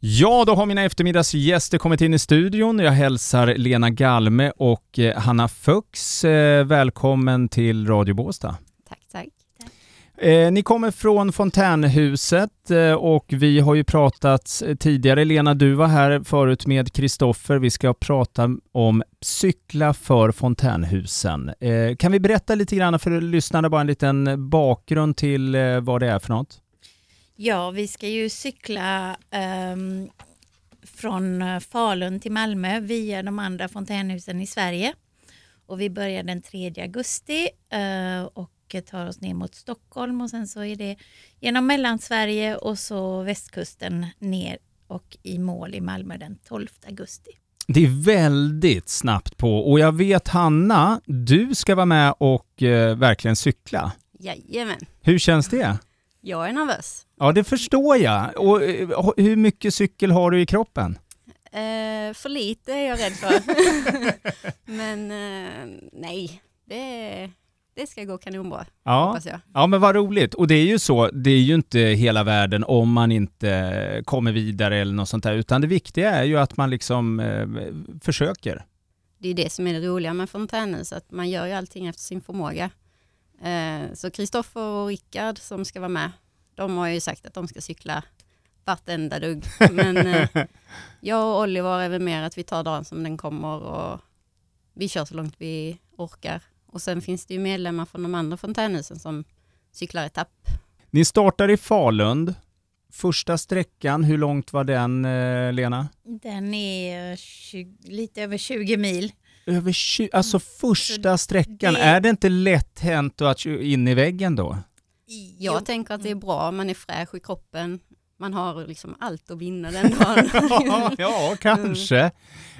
Ja, då har mina eftermiddagsgäster kommit in i studion. Jag hälsar Lena Galme och eh, Hanna Fux. Eh, välkommen till Radio Båstad. Tack, tack. Eh, ni kommer från Fontänhuset eh, och vi har ju pratat tidigare. Lena, du var här förut med Kristoffer. Vi ska prata om cykla för Fontänhusen. Eh, kan vi berätta lite grann för lyssnarna, bara en liten bakgrund till eh, vad det är för något? Ja, vi ska ju cykla um, från Falun till Malmö via de andra fontänhusen i Sverige. Och vi börjar den 3 augusti uh, och tar oss ner mot Stockholm och sen så är det genom Mellansverige och så västkusten ner och i mål i Malmö den 12 augusti. Det är väldigt snabbt på och jag vet Hanna, du ska vara med och uh, verkligen cykla. Jajamän. Hur känns det? Jag är nervös. Ja, det förstår jag. Och uh, hur mycket cykel har du i kroppen? Uh, för lite är jag rädd för. Men nej, det det ska gå kanonbra, ja. hoppas jag. Ja, men vad roligt. Och det är ju så, det är ju inte hela världen om man inte kommer vidare eller något sånt där, utan det viktiga är ju att man liksom eh, försöker. Det är det som är det roliga med fontänhus, att man gör ju allting efter sin förmåga. Eh, så Kristoffer och Rickard som ska vara med, de har ju sagt att de ska cykla vartenda dugg. Men eh, jag och Oliver är väl mer att vi tar dagen som den kommer och vi kör så långt vi orkar. Och sen finns det ju medlemmar från de andra fontänhusen som cyklar etapp. Ni startar i Falund. Första sträckan, hur långt var den, eh, Lena? Den är 20, lite över 20 mil. Över 20, alltså första sträckan, det... är det inte lätt hänt att in i väggen då? Jag jo. tänker att det är bra, man är fräsch i kroppen, man har liksom allt att vinna den dagen. ja, ja, kanske.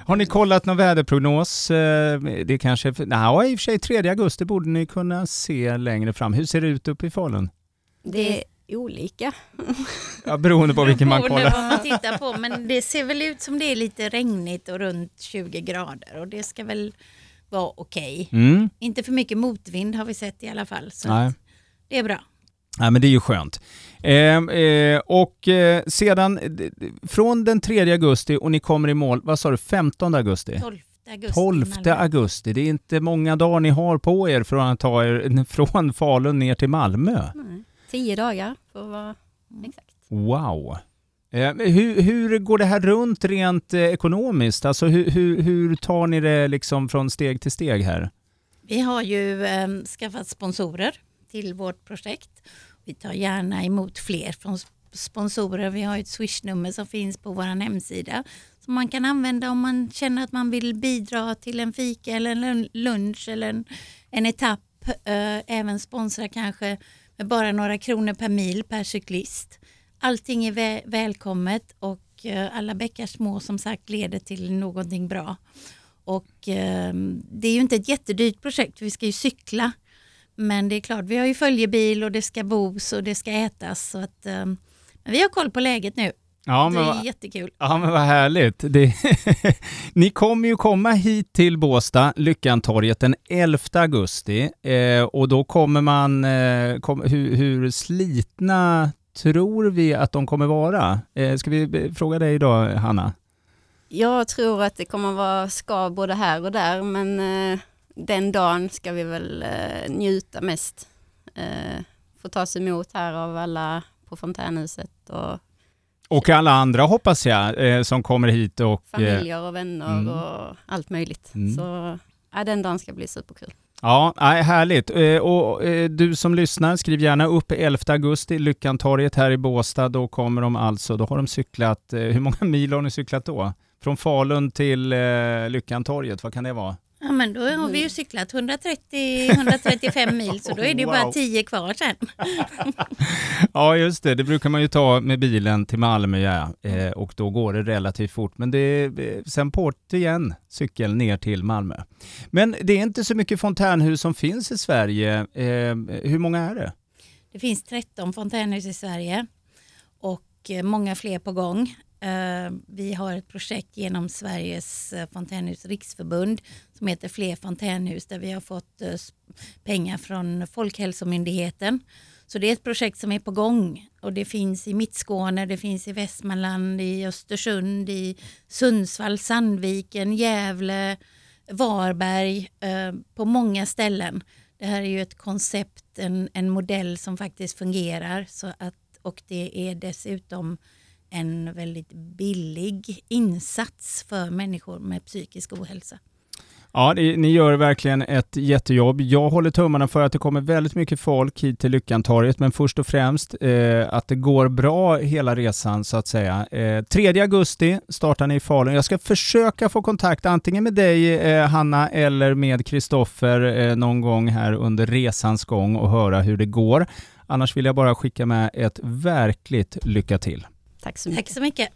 Har ni kollat någon väderprognos? Eh, det är kanske, nej, i och för sig 3 augusti borde ni kunna se längre fram. Hur ser det ut uppe i Falun? Det olika. Ja, beroende på vilken man kollar. vad man tittar på, men det ser väl ut som det är lite regnigt och runt 20 grader och det ska väl vara okej. Okay. Mm. Inte för mycket motvind har vi sett i alla fall, så det är bra. Ja, men det är ju skönt. Eh, eh, och eh, sedan, från den 3 augusti och ni kommer i mål, vad sa du, 15 augusti? 12 augusti. 12 augusti, det är inte många dagar ni har på er från att ta er från Falun ner till Malmö. Nej, tio dagar för att vara exakt. Wow. Eh, hur, hur, går det här runt rent eh, ekonomiskt? Alltså hur, hur, hur, tar ni det liksom från steg till steg här? Vi har ju eh, skaffat sponsorer till vårt projekt vi tar gärna emot fler från sponsorer. Vi har ett swishnummer som finns på vår hemsida som man kan använda om man känner att man vill bidra till en fika eller en lunch eller en, en etapp. Eh, även sponsra kanske med bara några kronor per mil per cyklist. Allting är vä välkommet och eh, alla bäckar små som sagt leder till någonting bra. Och eh, det är ju inte ett jättedyrt projekt, vi ska ju cykla. Men det är klart, vi har ju följebil och det ska bos och det ska ätas. Så att, eh, men vi har koll på läget nu. Ja, det är va, jättekul. Ja, men vad härligt. Det, ni kommer ju komma hit till Båstad, Lyckantorget, den 11 augusti. Eh, och då kommer man... Eh, kom, hur, hur, slitna tror vi att de kommer vara? Eh, ska vi fråga dig då, Hanna? Jag tror att det kommer vara skav både här och där, men eh, den dagen ska vi väl eh, njuta mest. Eh, få tas emot här av alla på fontänhuset. Och, och alla andra hoppas jag eh, som kommer hit. Och, eh, familjer och vänner mm. och allt möjligt. Mm. Så ja, den dagen ska bli superkul. Ja, härligt. Eh, och du som lyssnar, skriv gärna upp 11 augusti, Lyckantorget här i Båstad. Då kommer de alltså, då har de cyklat, hur många mil har ni cyklat då? Från Falun till Lyckantorget, vad kan det vara? Ja men då har vi ju mm. cyklat 130-135 mil så då är det wow. bara 10 kvar sen. ja just det, det brukar man ju ta med bilen till Malmö ja. Eh, och då går det relativt fort. Men det är sen port igen, cykel ner till Malmö. Men det är inte så mycket fontänhus som finns i Sverige. Eh, hur många är det? Det finns 13 fontänhus i Sverige och eh, många fler på gång. Eh, vi har ett projekt genom Sveriges eh, fontänhus riksförbund som heter Fler fontänhus där vi har fått eh, pengar från Folkhälsomyndigheten Så det är ett projekt som är på gång och det finns i Mittskåne, det finns i Västmanland, i Östersund, i Sundsvall, Sandviken, Gävle, Varberg, på många ställen. Det här är ju ett koncept, en, en modell som faktiskt fungerar så att, och det är dessutom en väldigt billig insats för människor med psykisk ohälsa. Ja, ni gör verkligen ett jättejobb. Jag håller tummarna för att det kommer väldigt mycket folk hit till Lyckantorget, men först och främst eh, att det går bra hela resan så att säga. Eh, 3 augusti startar ni i Falun. Jag ska försöka få kontakt antingen med dig eh, Hanna eller med Kristoffer eh, någon gång här under resans gång och höra hur det går. Annars vill jag bara skicka med ett verkligt lycka till. Tack så mycket. Tack så mycket.